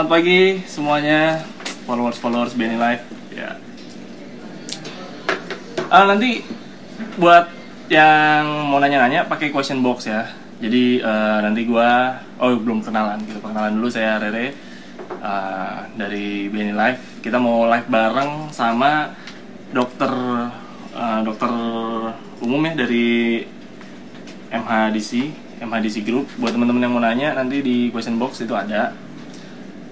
Selamat pagi semuanya followers-followers BNI Live. Ya. Ah, nanti buat yang mau nanya-nanya pakai question box ya. Jadi eh, nanti gua oh belum kenalan gitu. Perkenalan dulu saya Rere eh, dari BNI Live. Kita mau live bareng sama dokter eh, dokter umum ya dari MHDC, MHDC Group. Buat teman-teman yang mau nanya nanti di question box itu ada.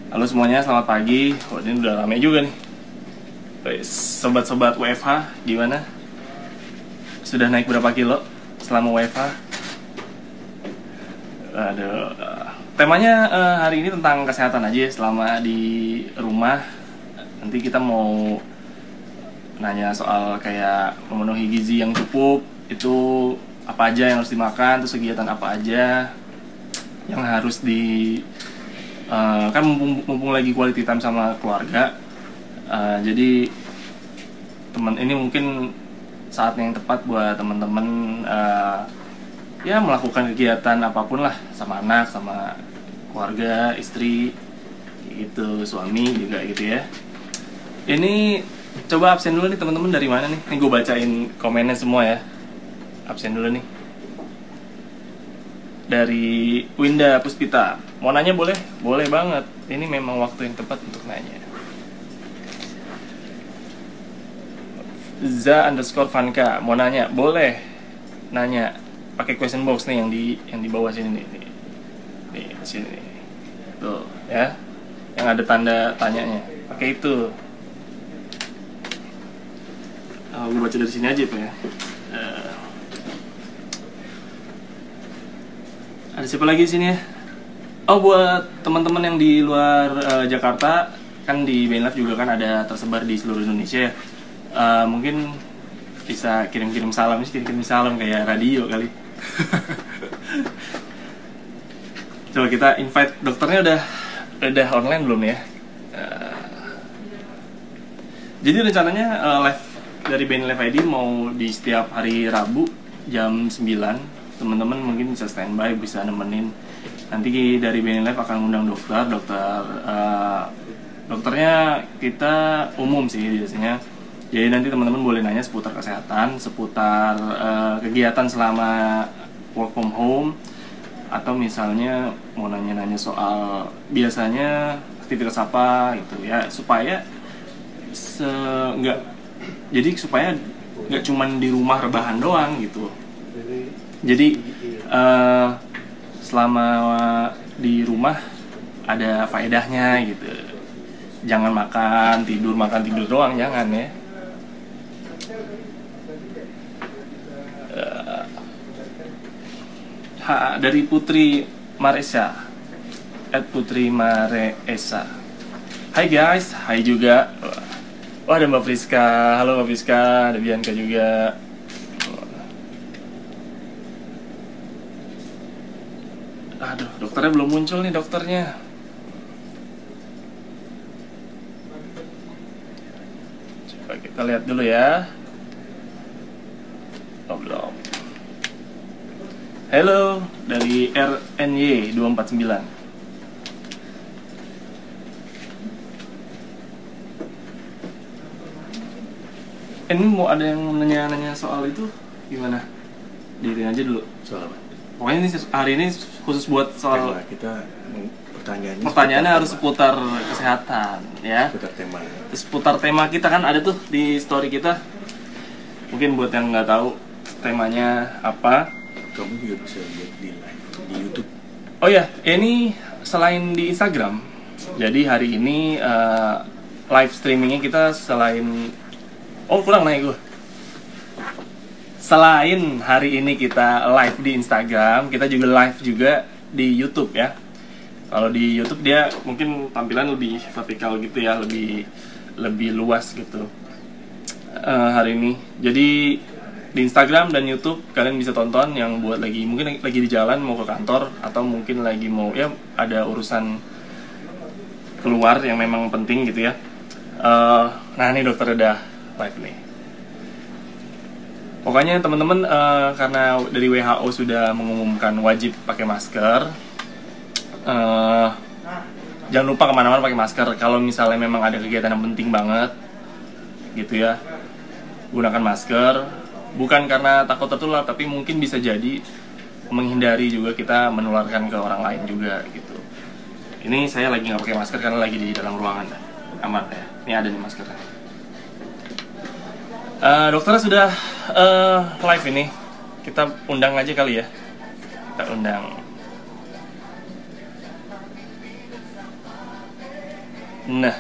Halo semuanya, selamat pagi. Oh, ini udah rame juga nih. Sobat-sobat WFH, gimana? Sudah naik berapa kilo selama WFH? Aduh, temanya eh, hari ini tentang kesehatan aja ya, selama di rumah. Nanti kita mau nanya soal kayak memenuhi gizi yang cukup, itu apa aja yang harus dimakan, terus kegiatan apa aja yang harus di Uh, kan mumpung, mumpung lagi quality time sama keluarga uh, jadi teman ini mungkin saatnya yang tepat buat teman-teman uh, ya melakukan kegiatan apa pun lah sama anak sama keluarga istri gitu suami juga gitu ya. Ini coba absen dulu nih teman-teman dari mana nih? Ini gue bacain komennya semua ya. Absen dulu nih dari Winda Puspita. Mau nanya boleh? Boleh banget. Ini memang waktu yang tepat untuk nanya. Za underscore Vanka mau nanya boleh nanya pakai question box nih yang di yang di bawah sini nih nih, sini tuh ya yang ada tanda tanyanya pakai itu oh, gue baca dari sini aja pak ya Eh, ada siapa lagi di sini ya? Oh buat teman-teman yang di luar eh, Jakarta kan di BNLF juga kan ada tersebar di seluruh Indonesia ya. Eh, mungkin bisa kirim-kirim salam sih kirim-kirim salam kayak radio kali. Coba kita invite dokternya udah udah online belum ya? Eh, jadi rencananya eh, live dari BNLF ID mau di setiap hari Rabu jam 9 teman-teman mungkin bisa standby bisa nemenin. Nanti dari BNI Live akan undang dokter dokter eh, dokternya kita umum sih biasanya. Jadi nanti teman-teman boleh nanya seputar kesehatan seputar eh, kegiatan selama work from home atau misalnya mau nanya-nanya soal biasanya aktivitas apa gitu ya. Supaya se nggak jadi supaya nggak cuman di rumah rebahan doang gitu jadi eh, selama di rumah ada faedahnya gitu. Jangan makan tidur makan tidur doang jangan ya. Eh, ha, dari Putri Maresa at Putri Maresa Hai guys, hai juga. Wah ada Mbak Friska, halo Mbak Friska, ada Bianca juga Aduh, dokternya belum muncul nih dokternya. Coba kita lihat dulu ya. Oh, belum. Halo, dari RNY 249. Ini mau ada yang nanya-nanya soal itu gimana? Diri aja dulu. soal apa? Pokoknya ini hari ini khusus buat soal Tema kita pertanyaannya pertanyaannya harus seputar seputar kesehatan ya. Seputar tema. seputar tema kita kan ada tuh di story kita. Mungkin buat yang nggak tahu temanya apa. Kamu juga bisa lihat di live di YouTube. oh ya ini selain di Instagram jadi hari ini eh, live streamingnya kita selain oh kurang naik gue selain hari ini kita live di Instagram kita juga live juga di YouTube ya. Kalau di YouTube dia mungkin tampilan lebih vertikal gitu ya lebih lebih luas gitu eh, hari ini. Jadi di Instagram dan YouTube kalian bisa tonton yang buat lagi mungkin lagi di jalan mau ke kantor atau mungkin lagi mau ya ada urusan keluar yang memang penting gitu ya. Eh, nah ini dokter udah live nih Pokoknya teman-teman eh, karena dari WHO sudah mengumumkan wajib pakai masker, eh, jangan lupa ke mana-mana pakai masker. Kalau misalnya memang ada kegiatan yang penting banget, gitu ya, gunakan masker. Bukan karena takut tertular, tapi mungkin bisa jadi menghindari juga kita menularkan ke orang lain juga gitu. Ini saya lagi nggak pakai masker karena lagi di dalam ruangan, aman ya. Ini ada nih maskernya. Eh, dokter sudah eh, live ini. Kita undang aja kali ya. Kita undang. Nah.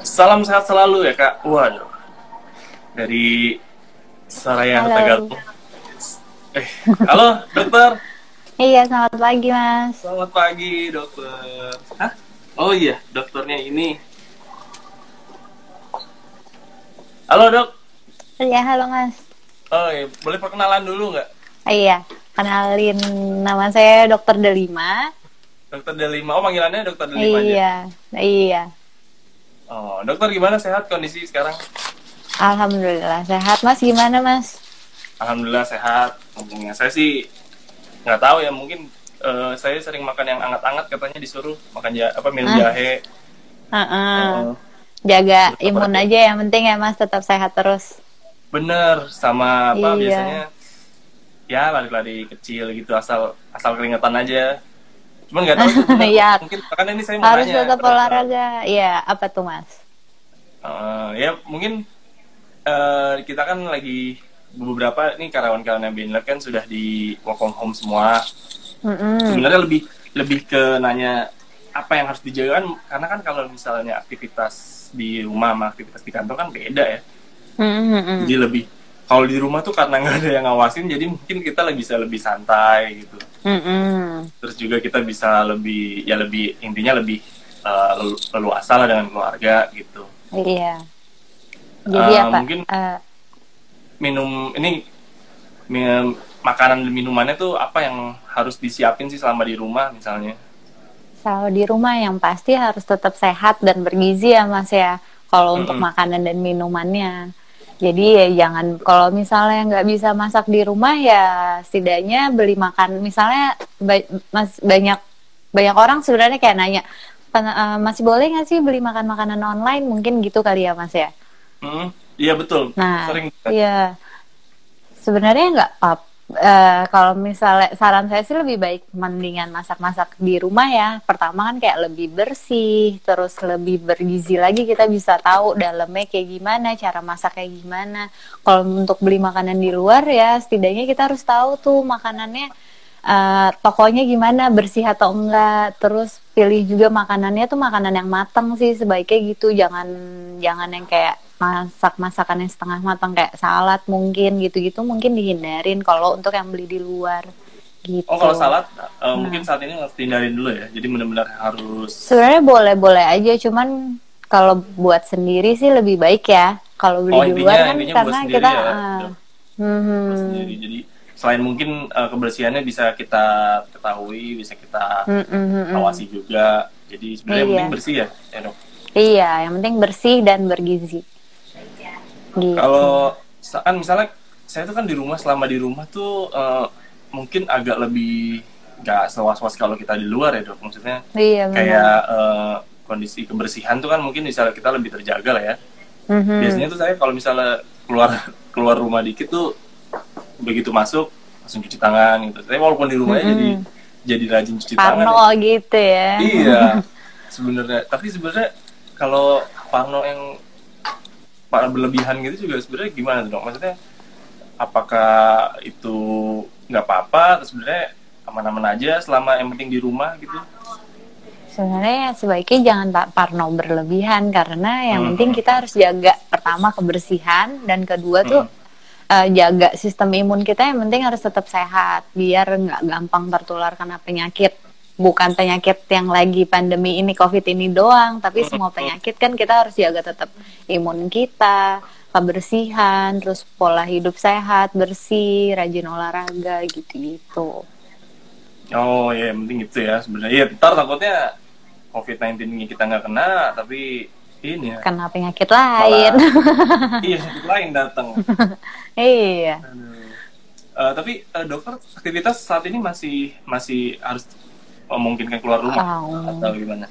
Salam sehat selalu ya kak. Waduh. Dari Saraya. Tegalung. Eh, halo dokter. Iya, selamat pagi, Mas. Selamat pagi dokter. Hah? Oh iya, dokternya ini. Halo dok. Iya, halo, Mas. Oh iya, boleh perkenalan dulu nggak? Ah, Iya, kenalin nama saya Dokter Delima. Dokter Delima. Oh panggilannya dokter Delima aja. Iya, iya. Oh, dokter gimana sehat kondisi sekarang? Alhamdulillah sehat, Mas. Gimana, Mas? Alhamdulillah sehat. Untungnya saya sih nggak tahu ya mungkin eh, saya sering makan yang anget-anget katanya disuruh makan ja apa minum Ah. jahe. Heeh. Eh, Jaga Tetap imun aja yang penting ya, Mas. Tetap sehat terus. bener sama apa Iya. biasanya ya lari-lari kecil gitu asal asal keringetan aja. Cuman nggak tahu. Iya. mungkin karena ini saya mau Harus nanya tetap olahraga. Iya, apa tuh, Mas? Eh, ya mungkin eh, kita kan lagi beberapa nih karyawan-karyawan yang Binler kan sudah di work from home semua. Mm-mm. Sebenarnya lebih lebih ke nanya apa yang harus dijaga kan karena kan kalau misalnya aktivitas di rumah sama aktivitas di kantor kan beda ya. Mm-mm. Jadi lebih kalau di rumah tuh karena nggak ada yang ngawasin jadi mungkin kita lebih bisa lebih santai gitu. Mm-mm. Terus juga kita bisa lebih ya lebih intinya lebih lelu- leluasa lah dengan keluarga gitu. Iya. Jadi Eh, apa? mungkin- Eh, minum ini mi- makanan dan minumannya tuh apa yang harus disiapin sih selama di rumah misalnya Kalau di rumah yang pasti harus tetap sehat dan bergizi ya Mas ya. Kalau untuk Mm-mm. makanan dan minumannya. Jadi ya jangan kalau misalnya nggak bisa masak di rumah ya setidaknya beli makan. Misalnya ba- mas banyak banyak orang sebenarnya kayak nanya "Pen- eh, masih boleh nggak sih beli makan makanan online mungkin gitu kali ya Mas ya. Hmm, iya betul Nah, sering Iya. Sebenarnya nggak apa. Eh, kalau misalnya saran saya sih lebih baik mendingan masak-masak di rumah ya. Pertama kan kayak lebih bersih, terus lebih bergizi lagi kita bisa tahu dalamnya kayak gimana, cara masak kayak gimana. Kalau untuk beli makanan di luar ya setidaknya kita harus tahu tuh makanannya eh, tokonya gimana bersih atau enggak. Terus pilih juga makanannya tuh makanan yang matang sih sebaiknya gitu. Jangan jangan yang kayak masak masakan yang setengah matang kayak salad mungkin gitu-gitu mungkin dihindarin kalau untuk yang beli di luar gitu. oh kalau salad eh, mungkin saat ini harus dihindarin dulu ya jadi benar-benar harus Sebenarnya boleh-boleh aja cuman kalau buat sendiri sih lebih baik ya. Kalau beli Oh, di luar kan karena kita ya, mhm. sendiri jadi selain mungkin eh, kebersihannya bisa kita ketahui bisa kita Mm, mm, mm, mm. awasi juga jadi sebenarnya yang Iya. penting bersih ya ya dok Iya, yang penting bersih dan bergizi. Gitu. Kalau kan misalnya saya tuh kan di rumah selama di rumah tuh eh, mungkin agak lebih nggak sewas-was kalau kita di luar ya dok. Maksudnya iya benar. kayak eh, kondisi kebersihan tuh kan mungkin misalnya kita lebih terjaga lah ya. Mhm. Biasanya tuh saya kalau misalnya keluar keluar rumah dikit tuh begitu masuk langsung cuci tangan gitu. Tapi walaupun di rumahnya Mhm. jadi jadi rajin cuci tangan. Parno gitu ya. Iya. Sebenarnya tapi sebenarnya kalau Parno yang pak berlebihan gitu juga sebenarnya gimana tuh dok? Maksudnya apakah itu nggak apa-apa? Terus sebenarnya aman-aman aja selama yang penting di rumah gitu? Sebenarnya sebaiknya jangan pa- parno berlebihan karena yang Mhm. penting kita harus jaga pertama kebersihan dan kedua tuh Mhm. eh, jaga sistem imun kita yang penting harus tetap sehat biar nggak gampang tertular karena penyakit. Bukan penyakit yang lagi pandemi ini COVID ini doang, tapi semua penyakit kan kita harus jaga tetap imun kita, kebersihan, terus pola hidup sehat, bersih, rajin olahraga gitu-gitu. Oh ya yang penting itu ya sebenarnya. Iya ntar takutnya COVID-19 ini kita nggak kena tapi ini ya. Kena penyakit lain. iya sakit lain datang. iya. Aduh. Eh, tapi eh, dokter aktivitas saat ini masih masih harus memungkinkan keluar rumah Oh. atau gimana?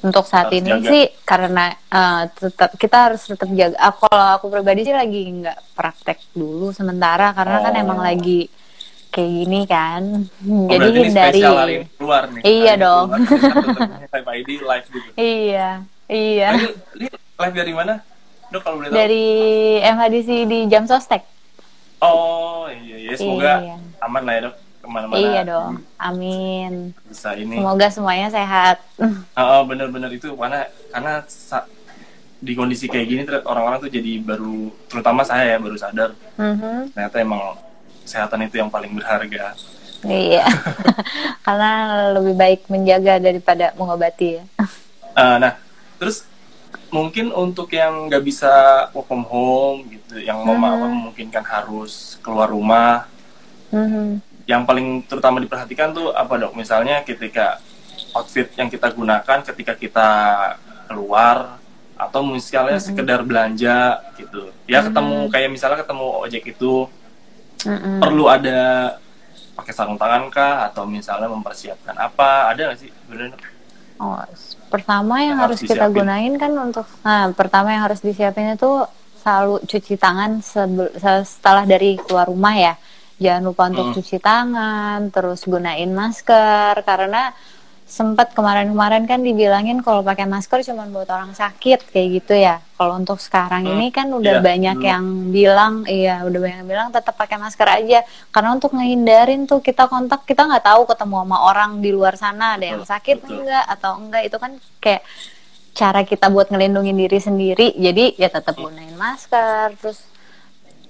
Untuk saat Harus ini jaga. sih karena eh, tetap kita harus tetap jaga. Aku kalau aku pribadi sih lagi nggak praktek dulu sementara karena kan Oh. emang lagi kayak gini kan. Oh, Jadi hindari. spesial hari ini keluar nih. Iya Hari dong. keluar, ID live gitu. Iya, iya. Ini, ini live dari mana? Dok kalau boleh tahu. Dari MHDC di Jam Sostek. Oh iya iya semoga Iya. aman lah ya dok ke mana-mana. Iya dong. Amin. Bisa ini. Semoga semuanya sehat. Oh, bener-bener itu karena karena di kondisi kayak gini orang-orang tuh jadi baru terutama saya ya baru sadar Mhm. ternyata emang kesehatan itu yang paling berharga. Iya. Karena lebih baik menjaga daripada mengobati ya. Eh, nah terus mungkin untuk yang nggak bisa work from home gitu, yang mau Hmm. memungkinkan harus keluar rumah, Mhm. Yang paling terutama diperhatikan tuh apa dok? Misalnya ketika outfit yang kita gunakan ketika kita keluar atau misalnya Mhm. sekedar belanja gitu. Ya Mhm. ketemu kayak misalnya ketemu ojek itu Mhm. perlu ada pakai sarung tangan kah atau misalnya mempersiapkan apa? Ada nggak sih sebenarnya? Oh, pertama yang, Yang harus harus kita gunain kan untuk nah pertama yang harus disiapin itu selalu cuci tangan sebel- setelah dari keluar rumah ya. Jangan lupa untuk Hmm. cuci tangan, terus gunain masker karena sempat kemarin-kemarin kan dibilangin kalau pakai masker cuma buat orang sakit kayak gitu ya. Kalau untuk sekarang Hmm, ini kan udah iya, banyak dulu. yang bilang iya udah banyak yang bilang tetap pakai masker aja karena untuk ngehindarin tuh kita kontak kita nggak tahu ketemu sama orang di luar sana ada yang sakit betul. enggak atau enggak itu kan kayak cara kita buat ngelindungin diri sendiri jadi ya tetap Hmm. gunain masker terus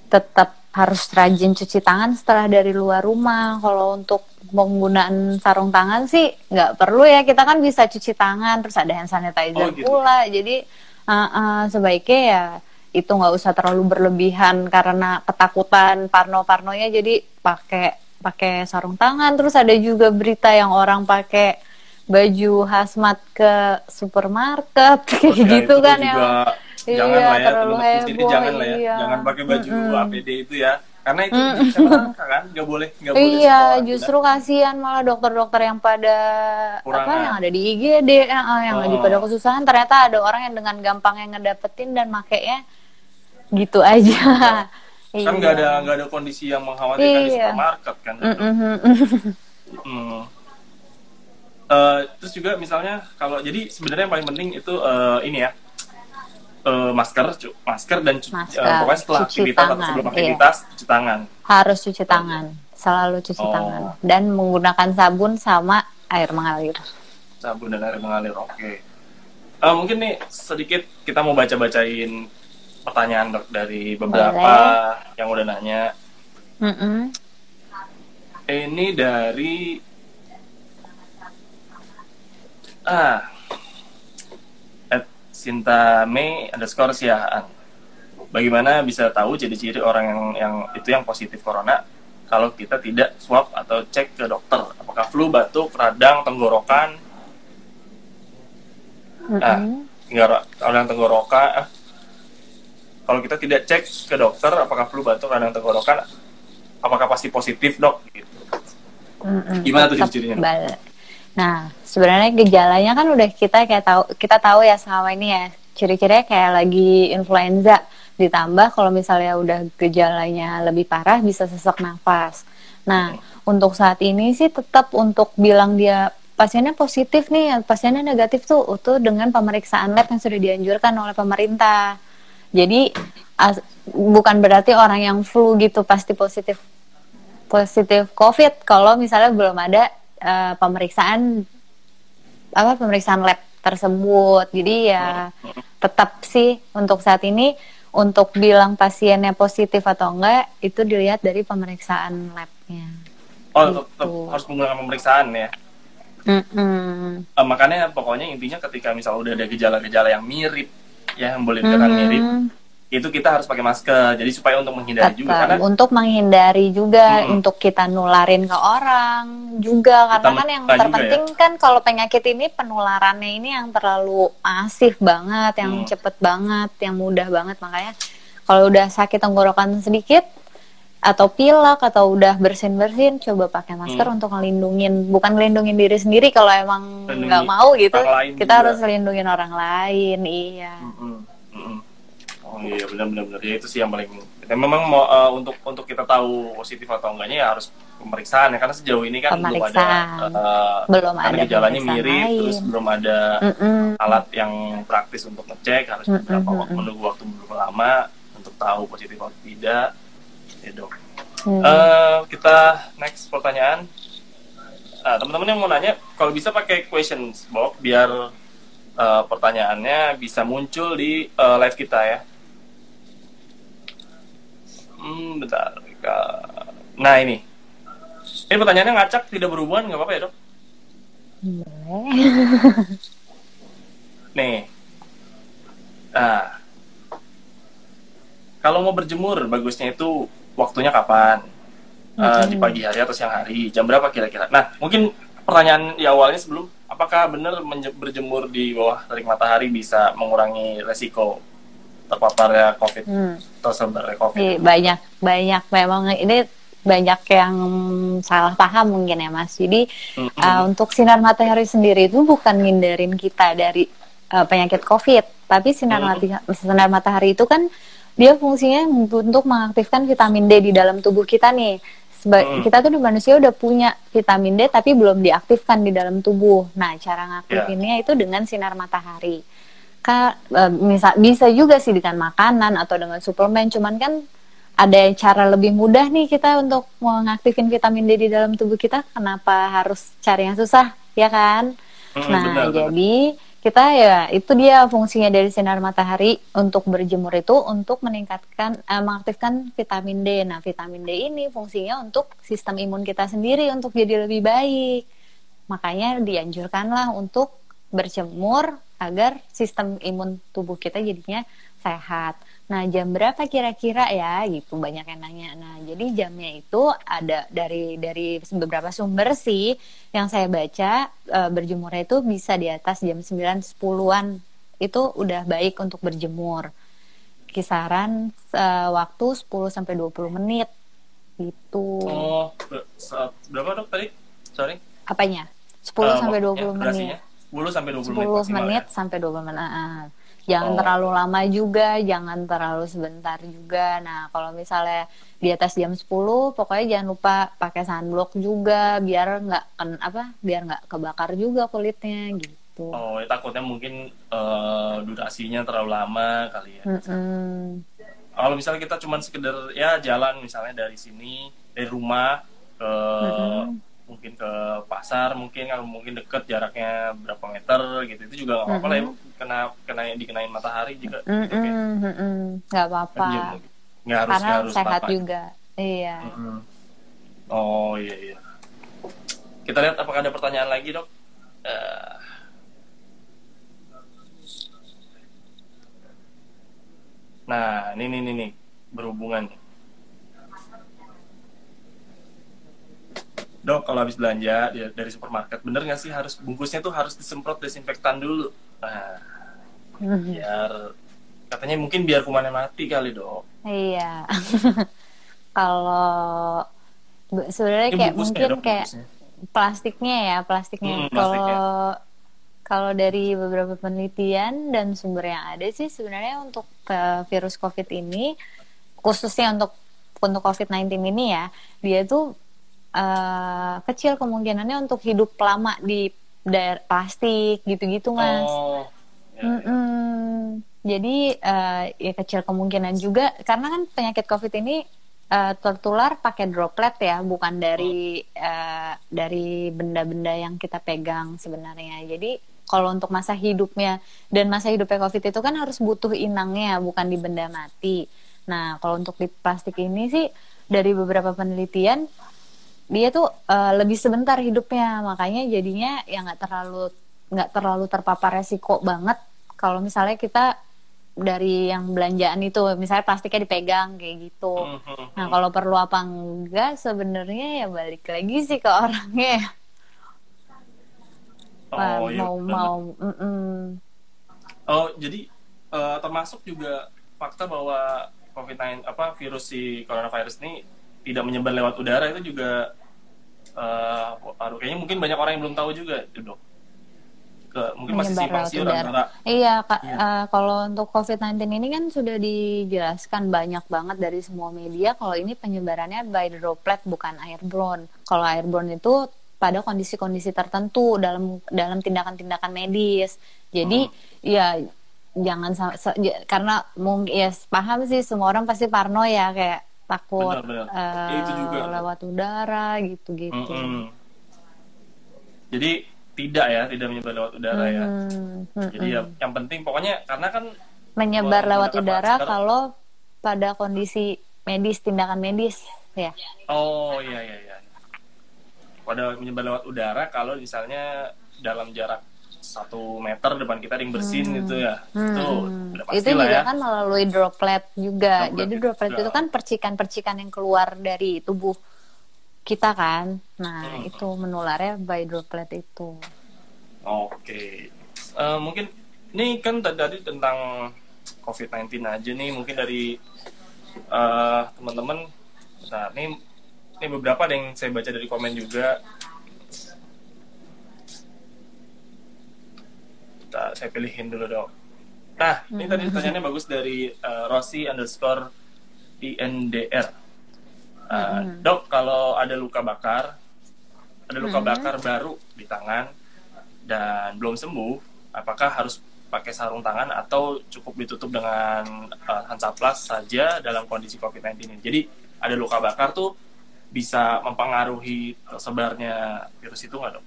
tetap harus rajin cuci tangan setelah dari luar rumah. Kalau untuk penggunaan sarung tangan sih nggak perlu ya. Kita kan bisa cuci tangan terus ada hand sanitizer Oh, gitu. pula. Jadi uh, uh, sebaiknya ya itu nggak usah terlalu berlebihan karena ketakutan parno-parnonya. Jadi pakai pakai sarung tangan. Terus ada juga berita yang orang pakai baju hazmat ke supermarket. Kayak Ya, gitu itu kan juga yang jangan Iya, lah ya terlalu heboh, jangan lah ya iya. jangan pakai baju Mm-mm. APD itu ya karena itu Mm. kan nggak boleh nggak boleh Iya, orang justru kasihan malah dokter-dokter yang pada apa Kurangan. yang ada di IGD, yang lagi Oh. pada kesusahan, ternyata ada orang yang dengan gampang yang ngedapetin dan makainya gitu aja. gunakan. kan nggak ada nggak ada kondisi yang mengkhawatirkan di Iya. supermarket kan Mm-mm. Hmm. Eh, terus juga misalnya kalau jadi sebenarnya yang paling penting itu eh, ini ya eh, masker cu- masker dan cu- Masker, eh, pokoknya setelah cuci aktivitas atau tangan, sebelum iya. aktivitas cuci tangan Harus cuci tangan, selalu cuci Oh. tangan dan menggunakan sabun sama air mengalir. sabun dan air mengalir oke Eh, mungkin nih sedikit kita mau baca bacain pertanyaan dok dari beberapa Boleh. yang udah nanya Mm-mm. ini dari ah Sinta Mei underscore Siahaan bagaimana bisa tahu ciri-ciri orang yang yang itu yang positif corona kalau kita tidak swab atau cek ke dokter apakah flu batuk radang tenggorokan Nah, Mm-mm. Tenggoro- radang tenggorokan ah, kalau kita tidak cek ke dokter apakah flu batuk radang tenggorokan apakah pasti positif dok gitu. Gimana tuh ciri-cirinya? Nah, sebenarnya gejalanya kan udah kita kayak tahu kita tahu ya selama ini ya ciri-cirinya kayak lagi influenza ditambah kalau misalnya udah gejalanya lebih parah bisa sesak nafas. Nah, untuk saat ini sih tetap untuk bilang dia pasiennya positif nih, pasiennya negatif tuh itu dengan pemeriksaan lab yang sudah dianjurkan oleh pemerintah. Jadi as- bukan berarti orang yang flu gitu pasti positif positif COVID kalau misalnya belum ada eh, pemeriksaan apa pemeriksaan lab tersebut. Jadi ya tetap sih untuk saat ini untuk bilang pasiennya positif atau enggak itu dilihat dari pemeriksaan labnya. Oh, Gitu. tetap harus menggunakan pemeriksaan ya. Mm-mm. Eh, makanya pokoknya intinya ketika misal udah ada gejala-gejala yang mirip, ya yang boleh dikatakan Mhm. mirip, itu kita harus pakai masker. Jadi supaya untuk menghindari juga Tetap karena untuk menghindari juga Mm-mm. untuk kita nularin ke orang juga karena Kita kan yang juga terpenting kan kalau penyakit ini penularannya ini yang terlalu masif banget, yang Hmm. cepet banget, yang mudah banget makanya kalau udah sakit tenggorokan sedikit atau pilek atau udah bersin bersin coba pakai masker Hmm. untuk ngelindungin bukan ngelindungin diri sendiri kalau emang nggak mau gitu kita juga. harus lindungin orang lain iya mm-mm. Oh iya benar benar benar ya itu sih yang paling ya, memang mau eh, untuk untuk kita tahu positif atau enggaknya ya harus pemeriksaan ya karena sejauh ini kan belum ada eh, Belum karena ada gejalanya mirip lain. terus belum ada Mm-mm. alat yang praktis untuk ngecek harus Mm-mm, beberapa waktu mm-mm. menunggu waktu beberapa lama untuk tahu positif atau tidak ya dok Hmm. Eh, kita next pertanyaan Nah, teman-teman yang mau nanya kalau bisa pakai questions box biar eh, pertanyaannya bisa muncul di eh, live kita ya hmm bentar nah ini. Ini pertanyaannya ngacak tidak berhubungan nggak apa-apa ya dok? Nih. Nah kalau mau berjemur bagusnya itu waktunya kapan? Eh, di pagi hari atau siang hari? Jam berapa kira-kira? Nah mungkin pertanyaan di awalnya sebelum apakah benar berjemur di bawah terik matahari bisa mengurangi resiko terpaparnya covid Hmm. tersebarnya covid Iya, banyak banyak memang ini banyak yang salah paham mungkin ya mas jadi Mm-mm. uh, untuk sinar matahari sendiri itu bukan ngindarin kita dari uh, penyakit covid tapi sinar Hmm. mati- sinar matahari itu kan dia fungsinya untuk mengaktifkan vitamin D di dalam tubuh kita nih Seba- Hmm. kita tuh di manusia udah punya vitamin D tapi belum diaktifkan di dalam tubuh nah cara Ya. ngaktifinnya itu dengan sinar matahari Ka, eh, misal bisa juga sih dengan makanan atau dengan suplemen cuman kan ada cara lebih mudah nih kita untuk mengaktifin vitamin D di dalam tubuh kita kenapa harus cari yang susah ya kan? Mm, nah benar, benar. jadi kita ya itu dia fungsinya dari sinar matahari untuk berjemur itu untuk meningkatkan eh, mengaktifkan vitamin D. Nah vitamin D ini fungsinya untuk sistem imun kita sendiri untuk jadi lebih baik. Makanya dianjurkanlah untuk berjemur agar sistem imun tubuh kita jadinya sehat. Nah, jam berapa kira-kira ya? Gitu banyak yang nanya. Nah, jadi jamnya itu ada dari dari beberapa sumber sih yang saya baca eh, berjemurnya itu bisa di atas jam 9 10-an. Itu udah baik untuk berjemur. Kisaran eh, waktu 10 sampai 20 menit gitu. oh berapa dok tadi sorry Apanya? 10 Eh, sampai waktunya, 20 menit. Durasinya? 10 sampai 20 menit 10 maksimal menit ya? sampai 20 menit. Ah, Jangan Oh. terlalu lama juga, jangan terlalu sebentar juga. Nah, kalau misalnya di atas jam 10, pokoknya jangan lupa pakai sunblock juga biar nggak apa? Biar nggak kebakar juga kulitnya gitu. Oh, ya, takutnya mungkin eh, durasinya terlalu lama kali ya. Mm-mm. Kalau misalnya kita cuma sekedar ya jalan misalnya dari sini dari rumah ke Mm-mm. Mungkin ke pasar mungkin kalau mungkin deket jaraknya berapa meter gitu itu juga nggak apa-apa lah ya kena kena dikenain matahari juga gitu, kayak Mm-mm, mm-mm. Nggak apa-apa. jam gitu. nggak harus Karena nggak harus sehat apa-apa. juga. Iya. Mm-mm. Oh iya iya. Kita lihat apakah ada pertanyaan lagi dok. Eh, Nah, ini nih nih nih berhubungan. nih. Dok, kalau habis belanja dari supermarket, bener nggak sih harus bungkusnya tuh harus disemprot desinfektan dulu? Nah, Mhm. biar katanya mungkin biar kumannya mati kali dok. Iya. Kalau be- sebenarnya kayak mungkin dok, kayak bungkusnya. plastiknya ya, plastiknya. Mm, Kalau kalau dari beberapa penelitian dan sumber yang ada sih sebenarnya untuk eh, virus COVID ini khususnya untuk untuk COVID-19 ini ya, dia tuh eh, kecil kemungkinannya untuk hidup lama di daerah plastik gitu-gitu, Mas. Oh, ya, ya. Jadi eh, ya kecil kemungkinan juga karena kan penyakit COVID ini eh, tertular pakai droplet ya, bukan dari eh, dari benda-benda yang kita pegang sebenarnya. Jadi kalau untuk masa hidupnya dan masa hidupnya COVID itu kan harus butuh inangnya, bukan di benda mati. Nah, kalau untuk di plastik ini sih dari beberapa penelitian dia tuh eh, lebih sebentar hidupnya, makanya jadinya ya nggak terlalu nggak terlalu terpapar resiko banget kalau misalnya kita dari yang belanjaan itu misalnya plastiknya dipegang kayak gitu. Mhm. Nah kalau perlu apa enggak sebenarnya ya balik lagi sih ke orangnya. ya. Oh, iya, mau mau mm-mm. Oh, jadi eh, termasuk juga fakta bahwa COVID-19 apa virus si coronavirus ini tidak menyebar lewat udara itu juga eh aduh, kayaknya mungkin banyak orang yang belum tahu juga itu dok ke mungkin masih simpang siur antara Iya, Kak. Iya. eh, kalau untuk COVID-19 ini kan sudah dijelaskan banyak banget dari semua media kalau ini penyebarannya by droplet bukan airborne. Kalau airborne itu pada kondisi-kondisi tertentu dalam dalam tindakan-tindakan medis. Jadi Hmm. ya jangan ya, karena mungkin ya paham sih semua orang pasti parno ya kayak takut Benar, benar. eh, Ya, itu juga. lewat udara gitu-gitu. Mm-mm. jadi tidak ya tidak menyebar lewat udara ya Hmm, hmm, jadi ya yang penting pokoknya karena kan menyebar lewat udara masker. kalau pada kondisi medis tindakan medis ya oh iya iya iya pada menyebar lewat udara kalau misalnya dalam jarak satu meter depan kita ada yang bersin gitu ya. Itu udah pasti Hmm. itu juga ya. kan melalui droplet juga. Droplet jadi itu droplet juga. itu kan percikan-percikan yang keluar dari tubuh kita kan. Nah Hmm. itu menularnya by droplet itu. Oke. Eh, mungkin ini kan tadi tentang COVID-19 aja nih. Mungkin dari eh, teman-teman nah ini ini beberapa ada yang saya baca dari komen juga Kita- saya pilihin dulu dong nah ini tadi pertanyaannya bagus dari eh, Rossi underscore INDR Eh, dok kalau ada luka bakar ada luka bakar baru di tangan dan belum sembuh apakah harus pakai sarung tangan atau cukup ditutup dengan uh, Hansaplast saja dalam kondisi COVID-19 ini. Jadi ada luka bakar tuh bisa mempengaruhi sebarnya virus itu nggak dok?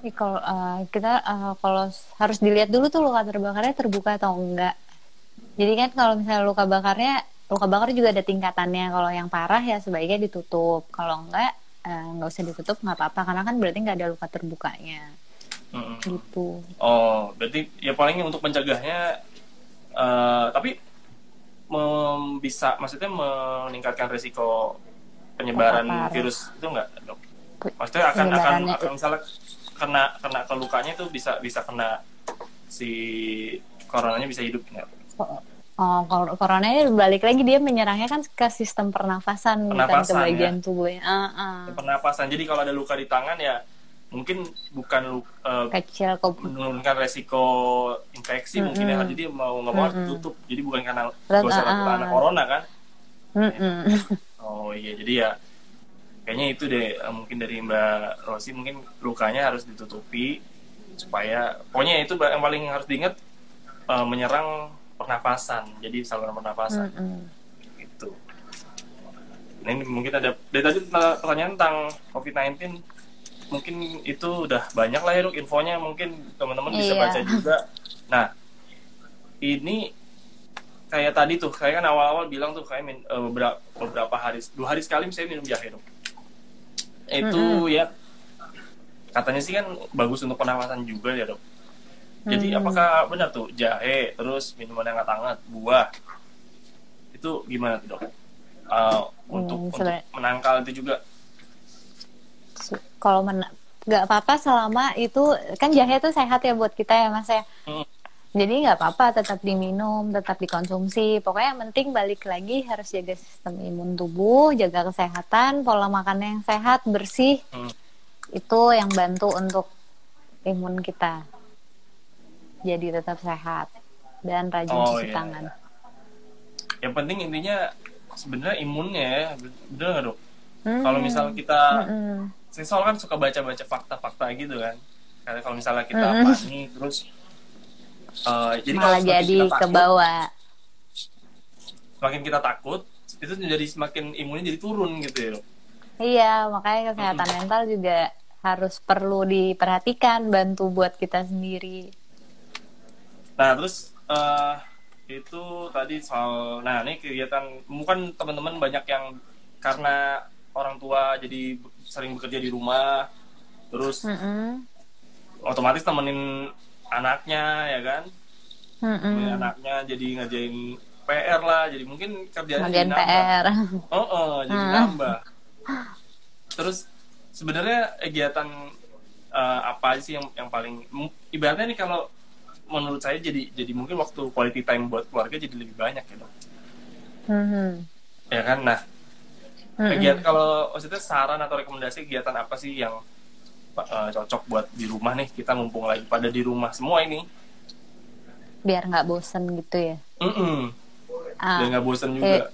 Ini kalau eh, kita eh, kalau harus dilihat dulu tuh luka terbakarnya terbuka atau enggak. Jadi kan kalau misalnya luka bakarnya, luka bakar juga ada tingkatannya. Kalau yang parah ya sebaiknya ditutup. Kalau enggak, eh, nggak usah ditutup nggak apa-apa karena kan berarti nggak ada luka terbukanya Mm-mm. gitu. Oh, berarti ya paling untuk mencegahnya, eh, tapi mem- bisa maksudnya meningkatkan resiko penyebaran virus itu nggak dok? Maksudnya akan akan akan misalnya kena kena ke lukanya itu bisa bisa kena si coronanya bisa hidup nggak? Oh, kalau coronanya balik lagi dia menyerangnya kan ke sistem pernafasan, bukan ke Pernafasan, bagian tubuhnya. Ah, ah. Pernapasan. Jadi kalau ada luka di tangan ya mungkin bukan eh, Kecil kok. menurunkan resiko infeksi mungkin ya jadi mau nggak mau harus tutup jadi bukan karena gosok ah, ah. karena corona kan Mm-mm. oh iya jadi ya kayaknya itu deh eh, mungkin dari Mbak Rosi mungkin lukanya harus ditutupi supaya pokoknya itu yang paling harus diingat eh, menyerang pernapasan jadi saluran pernapasan Mm-mm. gitu nah, ini mungkin ada dari tadi pertanyaan tentang COVID-19 mungkin itu udah banyak lah ya Dok, infonya mungkin teman-teman bisa Iya. baca juga nah ini kayak tadi tuh kayak kan awal-awal bilang tuh kayak min, eh, beberapa beberapa hari dua hari sekali saya minum jahe Dok. Itu ya katanya sih kan bagus untuk pernafasan juga ya dok. Jadi apakah benar tuh jahe terus minuman yang hangat buah? Itu gimana tuh dok? Eh, untuk Hmm, untuk menangkal itu juga. Kalau men nggak apa-apa selama itu kan jahe itu sehat ya buat kita ya mas ya. Hmm. Jadi nggak apa-apa tetap diminum, tetap dikonsumsi. Pokoknya yang penting balik lagi harus jaga sistem imun tubuh, jaga kesehatan, pola makan yang sehat, bersih. Hmm. Itu yang bantu untuk imun kita. Jadi tetap sehat dan rajin Oh, cuci iya, tangan. yang penting intinya sebenarnya imunnya ya bener nggak dok Hmm. kalau misal kita Mm-mm. saya soal kan suka baca-baca fakta-fakta gitu kan karena kalau misalnya kita Mm-mm. panik terus eh, jadi Malah jadi ke bawah. semakin kita takut itu jadi semakin imunnya jadi turun gitu ya Iya, makanya kesehatan mental juga harus perlu diperhatikan, bantu buat kita sendiri. Nah terus eh itu tadi soal, nah ini kegiatan, mungkin teman-teman banyak yang karena orang tua jadi sering bekerja di rumah, terus Mm-mm. otomatis temenin anaknya ya kan, Mm-mm. temenin anaknya jadi ngerjain PR lah, jadi mungkin kerjanya jadi nambah. PR. Oh, oh, jadi Hmm. nambah. Terus sebenarnya kegiatan eh, apa sih yang yang paling ibaratnya nih kalau menurut saya jadi jadi mungkin waktu quality time buat keluarga jadi lebih banyak gitu. Mhm. Ya kan? Nah, kegiatan kalau maksudnya saran atau rekomendasi kegiatan apa sih yang uh, cocok buat di rumah nih kita mumpung lagi pada di rumah semua ini. Biar nggak bosen gitu ya? Mm -mm. Ah, biar nggak bosen juga. eh,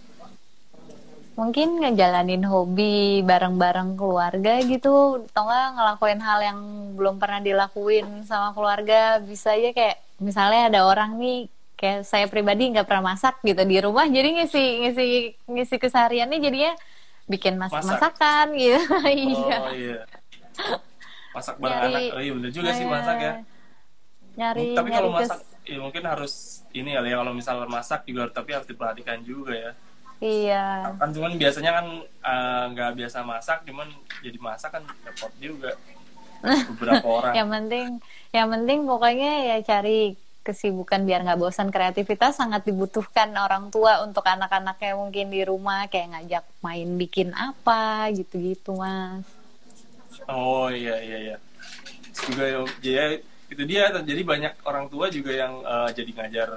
mungkin ngejalanin hobi bareng-bareng keluarga gitu atau nggak ngelakuin hal yang belum pernah dilakuin sama keluarga. Bisa aja kayak misalnya ada orang nih kayak saya pribadi nggak pernah masak gitu di rumah jadi ngisi ngisi ngisi kesehariannya jadinya bikin masak. masakan gitu. Oh, iya iya masak bareng nyari, anak oh, iya bener juga sih masak ya nyari tapi nyari kalau masak ya mungkin harus ini ya kalau misalnya masak juga tapi harus diperhatikan juga ya Iya. Kan cuman biasanya kan eh, nggak uh, biasa masak, cuman jadi masak kan repot juga. Beberapa orang. yang penting, yang penting pokoknya ya cari kesibukan biar nggak bosan kreativitas sangat dibutuhkan orang tua untuk anak-anaknya mungkin di rumah kayak ngajak main bikin apa gitu-gitu mas. Oh iya iya iya. Juga ya itu dia jadi banyak orang tua juga yang uh, jadi ngajar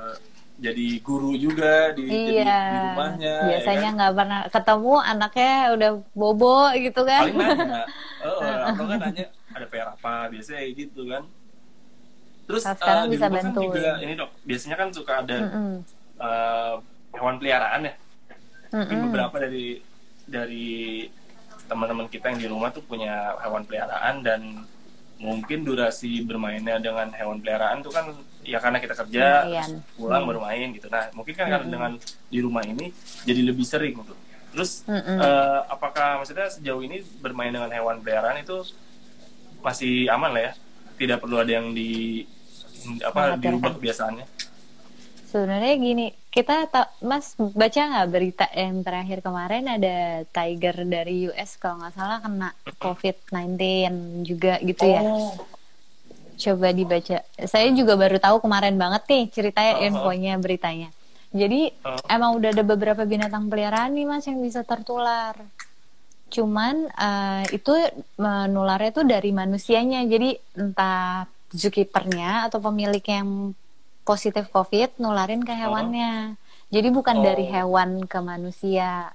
jadi guru juga di, iya. di, di rumahnya. Ya Biasanya nggak ya kan? pernah ketemu anaknya udah bobo gitu kan. Paling nanya, oh, atau kan nanya ada PR apa biasanya gitu kan. Terus nah, sekarang uh, bisa kan bantu. Kan juga ini dok, biasanya kan suka ada mm -mm. Uh, hewan peliharaan ya. Mm -mm. beberapa dari dari teman-teman kita yang di rumah tuh punya hewan peliharaan dan mungkin durasi bermainnya dengan hewan peliharaan tuh kan ya karena kita kerja pulang hmm. bermain gitu nah mungkin kan hmm. karena dengan di rumah ini jadi lebih sering gitu terus hmm. uh, apakah maksudnya sejauh ini bermain dengan hewan peliharaan itu masih aman lah ya tidak perlu ada yang di apa dirubah kebiasaannya sebenarnya gini kita mas baca nggak berita yang terakhir kemarin ada tiger dari US kalau nggak salah kena COVID-19 juga gitu ya oh. coba dibaca saya juga baru tahu kemarin banget nih ceritanya uh -huh. infonya beritanya jadi uh -huh. emang udah ada beberapa binatang peliharaan nih mas yang bisa tertular cuman uh, itu menularnya tuh dari manusianya jadi entah zookeepernya atau pemilik yang positif COVID nularin ke hewannya. Oh. Jadi bukan oh. dari hewan ke manusia.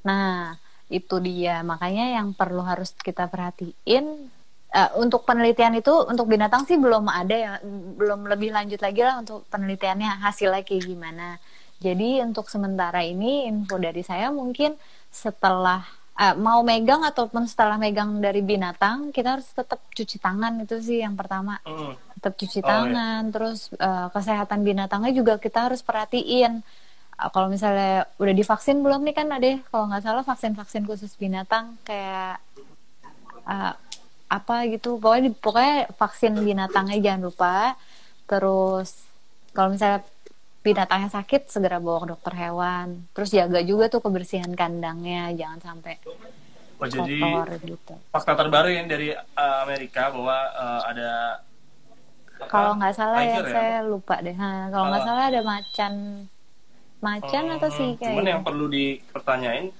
Nah, itu dia. Makanya yang perlu harus kita perhatiin uh, untuk penelitian itu untuk binatang sih belum ada ya, belum lebih lanjut lagi lah untuk penelitiannya hasilnya kayak gimana. Jadi untuk sementara ini info dari saya mungkin setelah uh, mau megang ataupun setelah megang dari binatang kita harus tetap cuci tangan itu sih yang pertama. Mm. tetap cuci oh, tangan iya. terus uh, kesehatan binatangnya juga kita harus perhatiin. Uh, kalau misalnya udah divaksin belum nih kan ada kalau nggak salah vaksin vaksin khusus binatang kayak uh, apa gitu. Pokoknya pokoknya vaksin binatangnya jangan lupa. Terus kalau misalnya binatangnya sakit segera bawa ke dokter hewan. Terus jaga juga tuh kebersihan kandangnya jangan sampai oh, jadi gitu. fakta terbaru yang dari uh, Amerika bahwa uh, ada kalau nggak salah ya, ya saya lupa deh. Kalau nggak uh, salah ada macan macan uh, atau sih kayak cuman yang perlu dipertanyain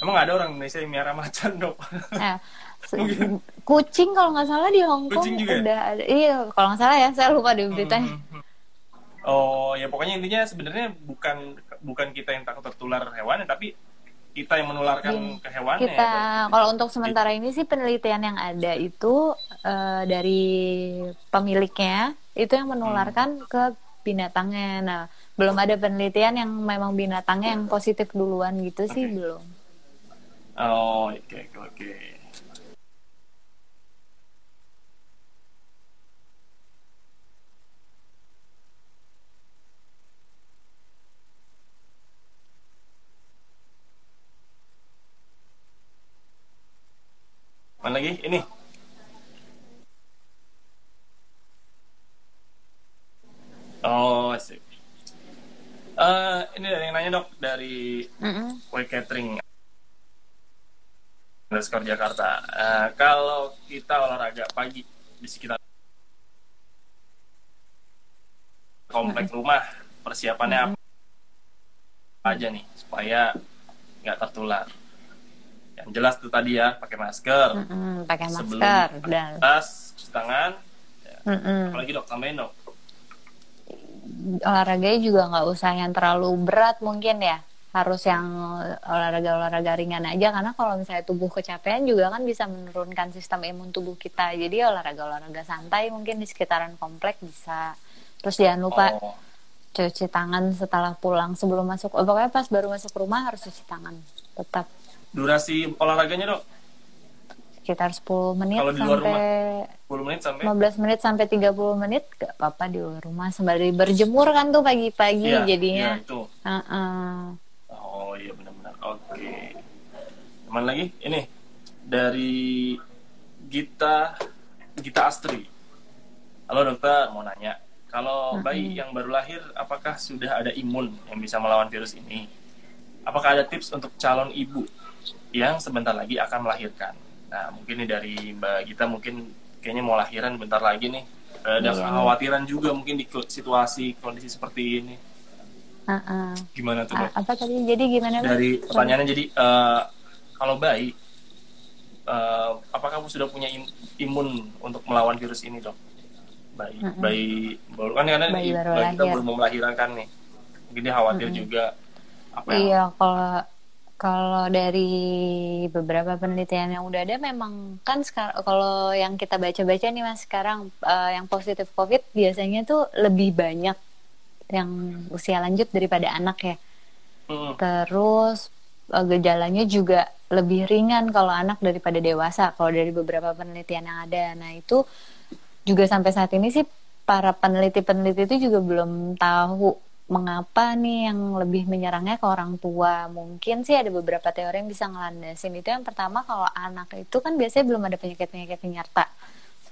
emang ada orang Indonesia yang miara macan dok? Eh, kucing kalau nggak salah di Hong Kong udah ada. Iya kalau nggak salah ya saya lupa di beritanya. hmm, hmm, hmm. Oh ya pokoknya intinya sebenarnya bukan bukan kita yang takut tertular hewan tapi kita yang menularkan ya, ke hewan kita ya, kalau untuk sementara ini sih penelitian yang ada itu uh, dari pemiliknya itu yang menularkan hmm. ke binatangnya nah belum ada penelitian yang memang binatangnya yang positif duluan gitu okay. sih belum oh oke okay, oke okay. Mana lagi? Ini. Oh, asik. Uh, ini dari yang nanya dok dari mm. Way Catering underscore Jakarta. Uh, kalau kita olahraga pagi di sekitar komplek mm rumah, persiapannya mm -hmm. apa aja nih supaya nggak tertular? Yang jelas tuh tadi ya pakai masker. Mm -mm, pakai masker Sebelum dan tas cuci tangan ya. mm -mm. apalagi dok tambahin dok olahraganya juga nggak usah yang terlalu berat mungkin ya. Harus yang olahraga-olahraga ringan aja karena kalau misalnya tubuh kecapean juga kan bisa menurunkan sistem imun tubuh kita. Jadi olahraga-olahraga santai mungkin di sekitaran komplek bisa. Terus jangan lupa Oh, cuci tangan setelah pulang sebelum masuk. Oh, pokoknya pas baru masuk rumah harus cuci tangan tetap durasi olahraganya dok sekitar 10 menit Kalau di luar sampai 10 menit sampai 15 menit sampai 30 menit gak apa-apa di luar rumah sembari berjemur kan tuh pagi-pagi Iya, jadinya iya, itu Heeh. Oh iya benar-benar. Oke. Cuman lagi ini dari Gita Gita Astri. Halo dokter, mau nanya. Kalau bayi yang baru lahir, apakah sudah ada imun yang bisa melawan virus ini? Apakah ada tips untuk calon ibu yang sebentar lagi akan melahirkan? Nah, mungkin nih dari Mbak Gita mungkin kayaknya mau lahiran bentar lagi nih. Ada Iya. kekhawatiran juga mungkin di situasi kondisi seperti ini. Heeh. Gimana tuh dok? A- apa tadi jadi gimana dari pertanyaannya jadi eh, kalau bayi eh, apakah kamu sudah punya im- imun untuk melawan virus ini dok bayi Mm-mm. bayi baru kan karena Bayi baru bayi kita belum mau melahirkan nih dia khawatir juga apa yang Iya, kalau kalau dari beberapa penelitian yang udah ada memang kan sekarang kalau yang kita baca-baca nih Mas sekarang eh, yang positif COVID biasanya tuh lebih banyak yang usia lanjut daripada anak ya. Mm, Terus eh, gejalanya juga lebih ringan kalau anak daripada dewasa kalau dari beberapa penelitian yang ada. Nah, itu juga sampai saat ini sih para peneliti-peneliti itu juga belum tahu mengapa nih yang lebih menyerangnya ke orang tua. Mungkin sih ada beberapa teori yang bisa ngelandasin itu. Yang pertama kalau anak itu kan biasanya belum ada penyakit-penyakit penyerta.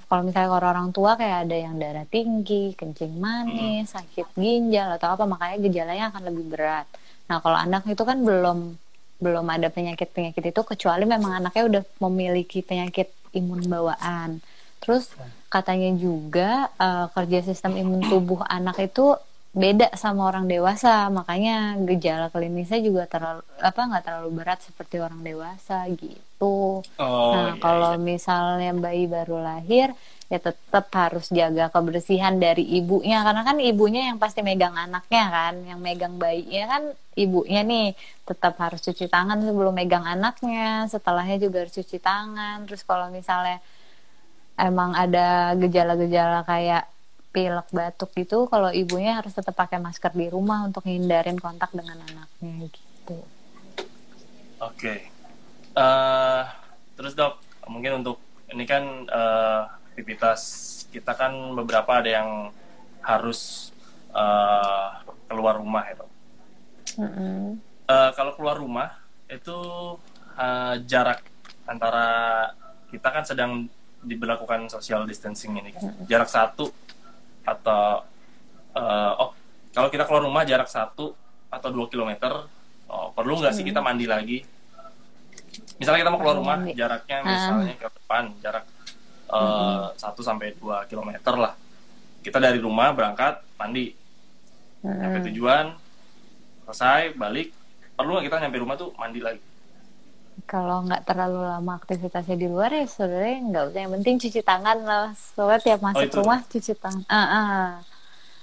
Kalau misalnya kalau orang tua kayak ada yang darah tinggi, kencing manis, sakit ginjal atau apa makanya gejalanya akan lebih berat. Nah, kalau anak itu kan belum belum ada penyakit-penyakit itu kecuali memang anaknya udah memiliki penyakit imun bawaan. Terus katanya juga eh, kerja sistem imun tubuh anak itu beda sama orang dewasa, makanya gejala klinisnya juga terlalu apa nggak terlalu berat seperti orang dewasa gitu. oh Nah, iya, kalau iya. misalnya bayi baru lahir, ya tetap harus jaga kebersihan dari ibunya, karena kan ibunya yang pasti megang anaknya kan, yang megang bayinya kan ibunya nih, tetap harus cuci tangan sebelum megang anaknya, setelahnya juga harus cuci tangan. Terus kalau misalnya emang ada gejala-gejala kayak pilek batuk gitu, kalau ibunya harus tetap pakai masker di rumah untuk hindarin kontak dengan anaknya gitu. Oke. Eh, terus dok, mungkin untuk ini kan eh, aktivitas kita kan beberapa ada yang harus eh, keluar rumah ya dok. Mm-mm. Eh, kalau keluar rumah itu eh, jarak antara kita kan sedang diberlakukan social distancing ini kan. Jarak satu atau eh, oh kalau kita keluar rumah jarak satu atau dua kilometer, oh, perlu nggak sih kita mandi lagi? Misalnya kita mau keluar rumah, jaraknya Ah. misalnya ke depan jarak eh, satu sampai dua kilometer lah. Kita dari rumah berangkat mandi, sampai Mm-mm. tujuan selesai balik perlu nggak kita nyampe rumah tuh mandi lagi kalau nggak terlalu lama aktivitasnya di luar ya sebenarnya nggak usah. Yang penting cuci tangan lah. Soalnya tiap masuk itu. rumah cuci tangan Ah, ah.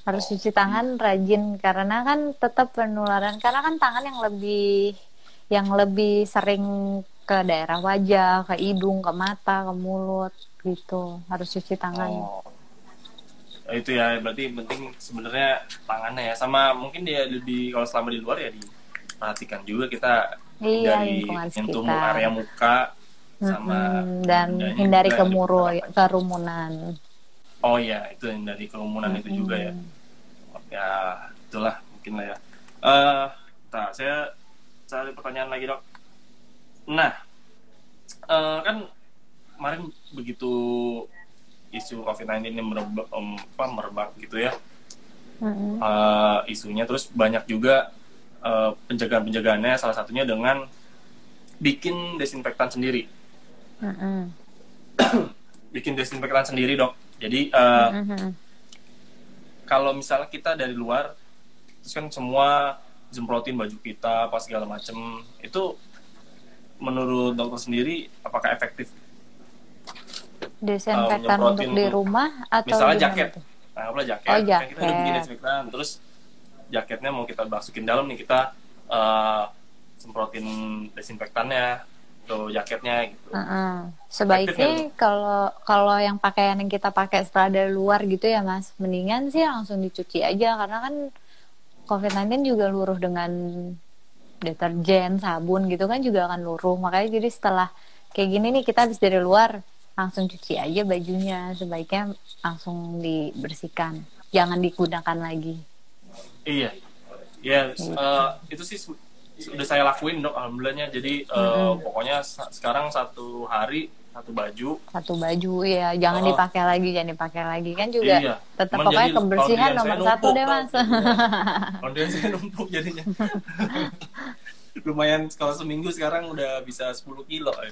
harus cuci tangan rajin. Karena kan tetap penularan. Karena kan tangan yang lebih yang lebih sering ke daerah wajah ke hidung ke mata ke mulut gitu. Harus cuci tangan. Oh. Itu ya berarti penting sebenarnya tangannya ya. Sama mungkin dia lebih kalau selama di luar ya diperhatikan juga kita Iya, dari lingkungan nyentuh sekitar. area muka sama dan hindari kemuru kerumunan. Oh iya itu yang dari kerumunan itu juga ya. Ya itulah mungkin lah ya. Eh nah saya cari pertanyaan lagi dok. Nah eh, kan kemarin begitu isu COVID-19 ini merebak, apa, merebak gitu ya. Mm-mm. eh, isunya terus banyak juga eh, penjagaan-penjagaannya salah satunya dengan bikin desinfektan sendiri Mm-mm. bikin desinfektan sendiri dok jadi eh, Mhm. kalau misalnya kita dari luar terus kan semua semprotin baju kita apa segala macem itu menurut dokter sendiri apakah efektif desinfektan Uh, untuk di rumah atau misalnya jaket nah jaket Oh, kan kita udah bikin jaket. desinfektan terus jaketnya mau kita masukin dalam nih kita eh, semprotin desinfektannya atau jaketnya gitu. Heeh. Sebaiknya kalau kalau yang pakaian yang kita pakai setelah dari luar gitu ya Mas, mendingan sih langsung dicuci aja karena kan COVID-19 juga luruh dengan deterjen, sabun gitu kan juga akan luruh. Makanya jadi setelah kayak gini nih kita habis dari luar langsung cuci aja bajunya. Sebaiknya langsung dibersihkan. Jangan digunakan lagi. Iya, ya eh, itu sih su- udah saya lakuin dok, alhamdulillahnya. Jadi eh, pokoknya sa- sekarang satu hari satu baju. Satu baju ya, jangan Oh. dipakai lagi, jangan dipakai lagi kan juga Iya. tetap Cuman pokoknya jadi kebersihan nomor satu numpuk, deh. Mas. Laundryan saya numpuk jadinya. Lumayan kalau seminggu sekarang udah bisa 10 kilo. ya.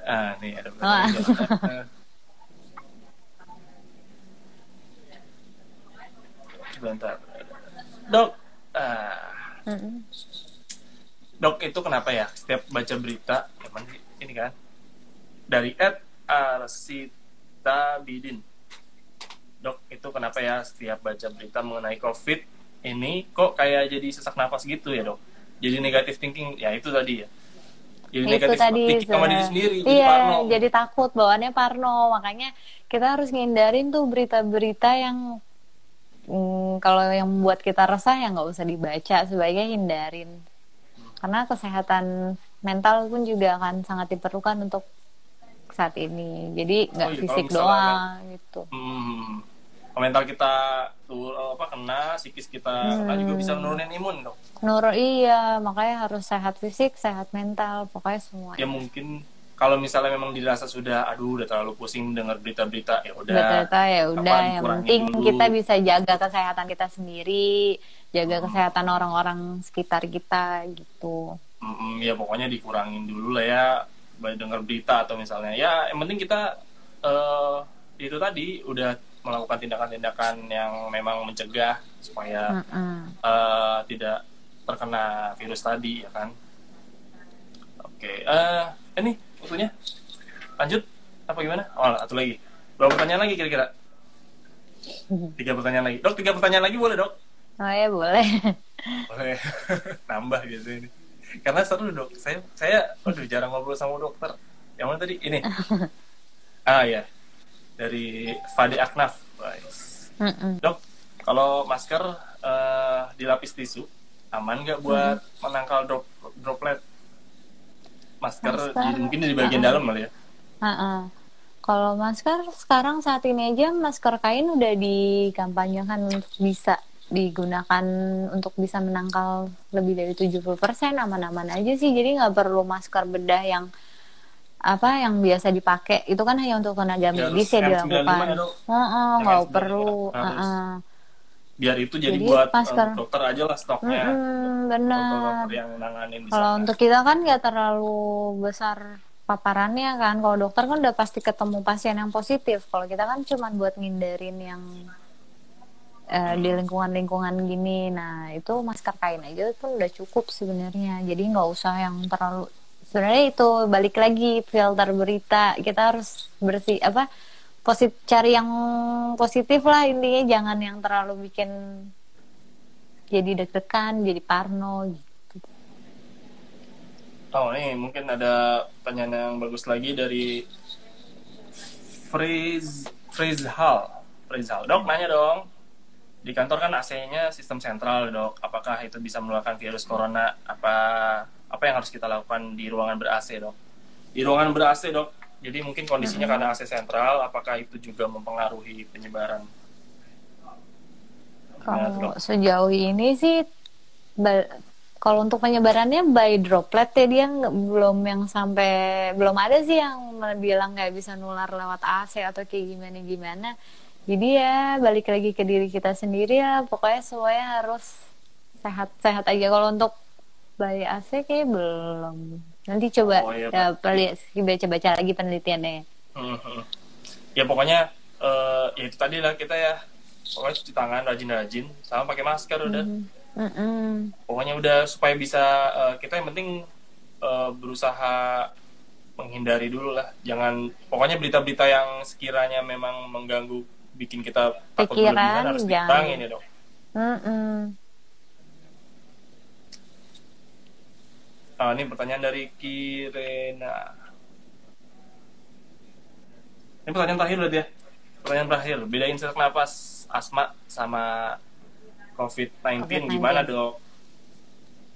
Ah, nih ada Wah. pertanyaan. juga. Bentar. Dok, ah. Dok itu kenapa ya setiap baca berita emang ini kan dari Ed Arsita Bidin. Dok itu kenapa ya setiap baca berita mengenai COVID ini kok kayak jadi sesak napas gitu ya dok? Jadi negatif thinking ya itu tadi ya. Jadi itu negatif tadi thinking sama diri se- sendiri. jadi iya parno. jadi takut bawaannya parno makanya kita harus ngindarin tuh berita-berita yang mm, kalau yang membuat kita resah ya nggak usah dibaca sebaiknya hindarin. Karena kesehatan mental pun juga akan sangat diperlukan untuk saat ini. Jadi nggak Oh iya, fisik doang gitu. Hmm, mental kita tuh apa kena, psikis kita kena juga bisa menurunin imun dok. Nur iya makanya harus sehat fisik sehat mental pokoknya semua ya mungkin kalau misalnya memang dirasa sudah aduh udah terlalu pusing dengar berita-berita ya udah. Ternyata ya udah yang penting dulu. kita bisa jaga kesehatan kita sendiri, jaga kesehatan orang-orang sekitar kita gitu. Mm, ya pokoknya dikurangin dulu lah ya dengar berita atau misalnya. Ya yang penting kita eh itu tadi udah melakukan tindakan-tindakan yang memang mencegah supaya eh, tidak terkena virus tadi ya kan? Oke eh ini waktunya? Lanjut? Apa gimana? Oh satu lagi. Berapa pertanyaan lagi kira-kira. Tiga pertanyaan lagi. Dok tiga pertanyaan lagi boleh dok? Oh ya boleh. boleh. Nambah biasanya ini. Karena seru dok. Saya saya aduh jarang ngobrol sama dokter. Yang mana tadi? Ini. Ah ya dari Fadi Aknaf Guys. Dok kalau masker eh, dilapis tisu aman nggak buat menangkal drop droplet masker, Masker, di- mungkin di bagian dalam kali ya Ha-ha. Kalau masker sekarang saat ini aja masker kain udah dikampanyekan untuk bisa digunakan untuk bisa menangkal lebih dari 70% aman-aman aja sih. Jadi nggak perlu masker bedah yang apa yang biasa dipakai itu kan hanya untuk tenaga Ya, medis ya harus N95 dilakukan. ya, Dok. Heeh, Yang nggak N95 perlu. harus. Heeh. Biar itu jadi, Jadi buat masker. dokter aja lah stoknya Mm-mm, benar. dokter-dokter yang nanganin di Kalau sana. untuk kita kan nggak terlalu besar paparannya kan. Kalau dokter kan udah pasti ketemu pasien yang positif. Kalau kita kan cuma buat ngindarin yang eh, di lingkungan-lingkungan gini. Nah itu masker kain aja pun udah cukup sebenarnya. Jadi nggak usah yang terlalu. Sebenarnya itu balik lagi filter berita. Kita harus bersih apa posit cari yang positif lah intinya. Jangan yang terlalu bikin jadi deg-degan, jadi parno gitu. Oh nih mungkin ada pertanyaan yang bagus lagi dari Freeze Freeze Hall. Freeze Hall. Dok nanya dong. Di kantor kan AC-nya sistem sentral dok. Apakah itu bisa menularkan virus corona? Apa apa yang harus kita lakukan di ruangan ber AC dok? Di ruangan ber AC dok. Jadi mungkin kondisinya karena AC sentral. Apakah itu juga mempengaruhi penyebaran? Tuh, Kalau dok? sejauh ini sih, kalau untuk penyebarannya by droplet ya dia nggak- belum yang sampai belum ada sih yang bilang kayak bisa nular lewat AC atau kayak gimana gimana. Jadi ya balik lagi ke diri kita sendiri ya. Pokoknya semuanya harus sehat-sehat aja. Kalau untuk by AC kayak belum. Nanti coba Oh, iya, ya, baca-baca lagi penelitiannya. Mhm. Ya pokoknya eh, ya itu tadi lah kita ya pokoknya cuci tangan rajin-rajin sama pakai masker udah. Mm-mm. Pokoknya udah supaya bisa eh, kita yang penting eh, berusaha menghindari dulu lah. Jangan pokoknya berita-berita yang sekiranya memang mengganggu bikin kita takut Pikiran, berlebihan harus jangan. dikurangin ya dok. Mm-mm. Ah, ini pertanyaan dari Kirena. Ini pertanyaan terakhir berarti ya. Pertanyaan terakhir. Bedain sesak napas asma sama COVID-19 COVID-19. gimana dok?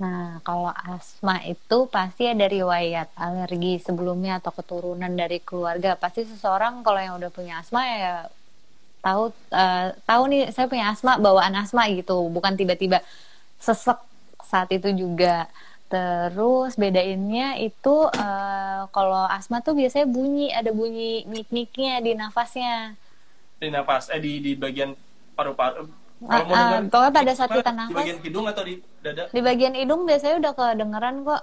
Nah, kalau asma itu pasti ada riwayat alergi sebelumnya atau keturunan dari keluarga. Pasti seseorang kalau yang udah punya asma ya tahu eh, tahu nih saya punya asma, bawaan asma gitu, bukan tiba-tiba sesek saat itu juga. Terus bedainnya itu eh, kalau asma tuh biasanya bunyi, ada bunyi nyik-nyiknya di nafasnya. Di napas, eh di di bagian paru-paru. Ah, Kalau dengar, pokoknya pada di saat kita Di nafas. bagian hidung atau di dada? di bagian hidung biasanya udah kedengeran kok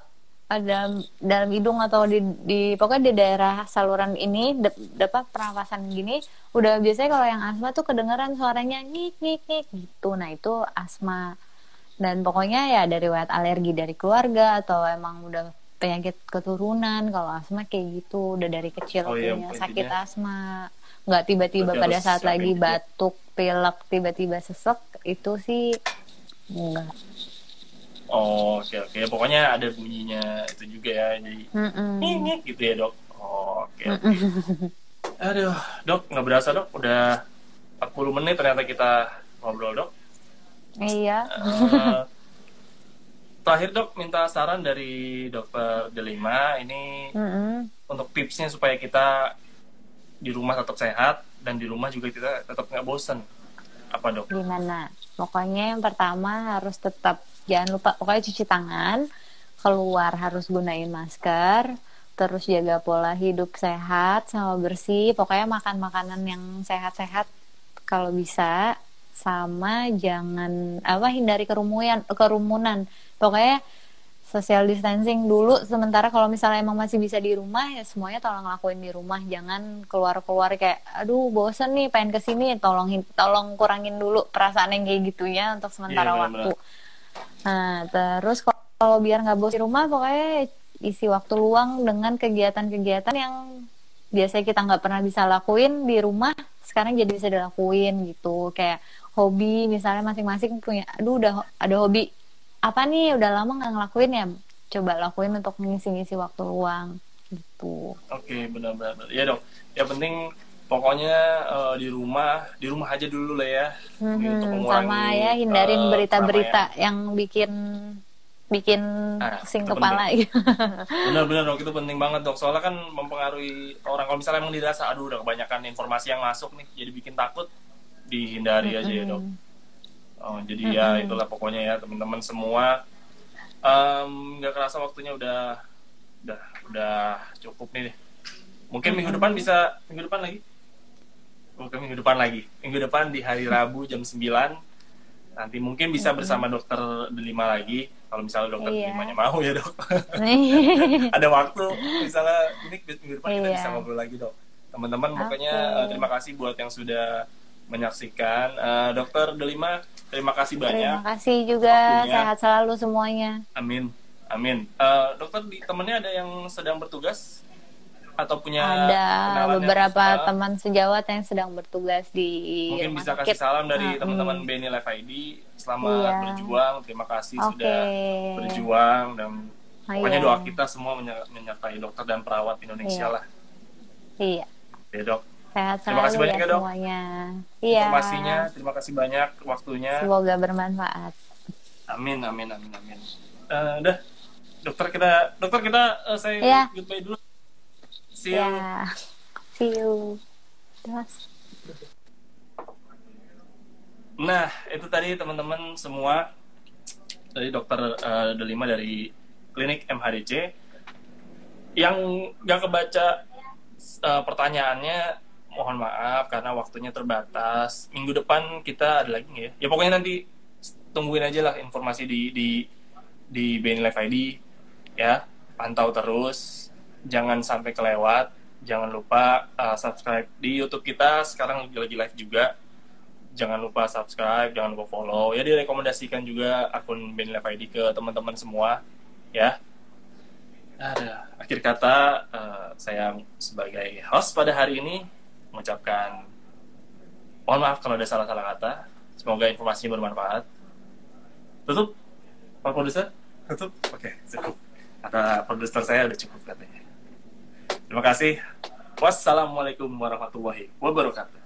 ada dalam hidung atau di, di pokoknya di daerah saluran ini de, apa pernapasan gini udah biasanya kalau yang asma tuh kedengeran suaranya ngik ngik ngik gitu nah itu asma dan pokoknya ya dari riwayat alergi dari keluarga atau emang udah penyakit keturunan kalau asma kayak gitu udah dari kecil Oh iya, punya intinya- sakit asma nggak tiba-tiba pada saat lagi juga. batuk pilek tiba-tiba sesek itu sih enggak Oh, oke oke. Pokoknya ada bunyinya itu juga ya. Jadi nyik gitu ya dok. Oh, oke oke. Aduh, dok nggak berasa dok. Udah 40 menit ternyata kita ngobrol dok. Iya. Eh, terakhir dok minta saran dari dokter Delima ini Mm-mm. untuk tipsnya supaya kita di rumah tetap sehat dan di rumah juga kita tetap nggak bosen. Apa dok? Gimana? Pokoknya yang pertama harus tetap jangan lupa pokoknya cuci tangan, keluar harus gunain masker, terus jaga pola hidup sehat sama bersih. Pokoknya makan makanan yang sehat-sehat kalau bisa sama jangan apa hindari kerumunan kerumunan. Pokoknya social distancing dulu sementara kalau misalnya emang masih bisa di rumah ya semuanya tolong lakuin di rumah jangan keluar-keluar kayak aduh bosen nih pengen ke sini tolong tolong kurangin dulu perasaan yang kayak gitu ya untuk sementara Iya, benar-benar. waktu nah terus kalau- kalau biar nggak bosan di rumah pokoknya isi waktu luang dengan kegiatan-kegiatan yang biasanya kita nggak pernah bisa lakuin di rumah sekarang jadi bisa dilakuin gitu kayak hobi misalnya masing-masing punya aduh udah ada hobi apa nih udah lama nggak ngelakuin ya coba lakuin untuk ngisi-ngisi waktu luang gitu Oke, benar-benar. Ya dok. Yang penting pokoknya eh, di rumah, di rumah aja dulu lah ya. Untuk Mhm, mengurangi, sama ya hindarin eh, berita-berita yang bikin bikin Ah, pusing itu kepala gitu. Benar-benar dok, itu penting banget dok. Soalnya kan mempengaruhi orang. Kalau misalnya emang dirasa, aduh udah kebanyakan informasi yang masuk nih, jadi bikin takut, dihindari aja ya dok. Oh, jadi ya itulah pokoknya ya teman-teman semua. Em, Nggak kerasa waktunya udah, udah, udah cukup nih. Mungkin minggu depan bisa minggu depan lagi. Oke, minggu depan lagi. Minggu depan di hari Rabu jam 9 nanti mungkin bisa bersama dokter Delima lagi kalau misalnya dokter Iya. Delimanya mau ya dok ada waktu misalnya ini minggu depan kita Iya. bisa ngobrol lagi dok teman-teman pokoknya Oke. eh, terima kasih buat yang sudah menyaksikan Eh, dokter Delima terima kasih banyak Terima kasih juga Waktunya. sehat selalu semuanya. amin amin Eh, dokter di temennya ada yang sedang bertugas atau punya Ada beberapa teman sejawat yang sedang bertugas di mungkin bisa sakit. kasih salam dari Ah, teman-teman hmm. BNI Live ID selamat Iya. berjuang terima kasih Oke. sudah berjuang dan Oh, pokoknya iya. doa kita semua menyer- menyertai dokter dan perawat Indonesia Iya. lah Iya. ya dok Sehat Terima selalu kasih banyak ya ya, Dok. semuanya. Iya. informasinya terima kasih banyak waktunya Semoga bermanfaat. amin amin amin amin Eh, udah dokter kita dokter kita eh, saya Iya. goodbye dulu see you Ya. See you. Das. nah itu tadi teman-teman semua dari dokter eh, Delima dari klinik MHDC yang gak kebaca eh, pertanyaannya mohon maaf karena waktunya terbatas. Minggu depan kita ada lagi ya? Ya pokoknya nanti tungguin aja lah informasi di di di BNI Live ID ya. Pantau terus. Jangan sampai kelewat. Jangan lupa uh, subscribe di YouTube kita. Sekarang lagi live juga. Jangan lupa subscribe jangan lupa follow. Ya direkomendasikan juga akun BNI Live ID ke teman-teman semua ya. Ada akhir kata uh, saya sebagai host pada hari ini mengucapkan mohon maaf kalau ada salah-salah kata. Semoga informasinya bermanfaat. Tutup? Pak Produser? Tutup? Oke cukup. Kata produser saya udah cukup katanya. Terima kasih. Wassalamualaikum warahmatullahi wabarakatuh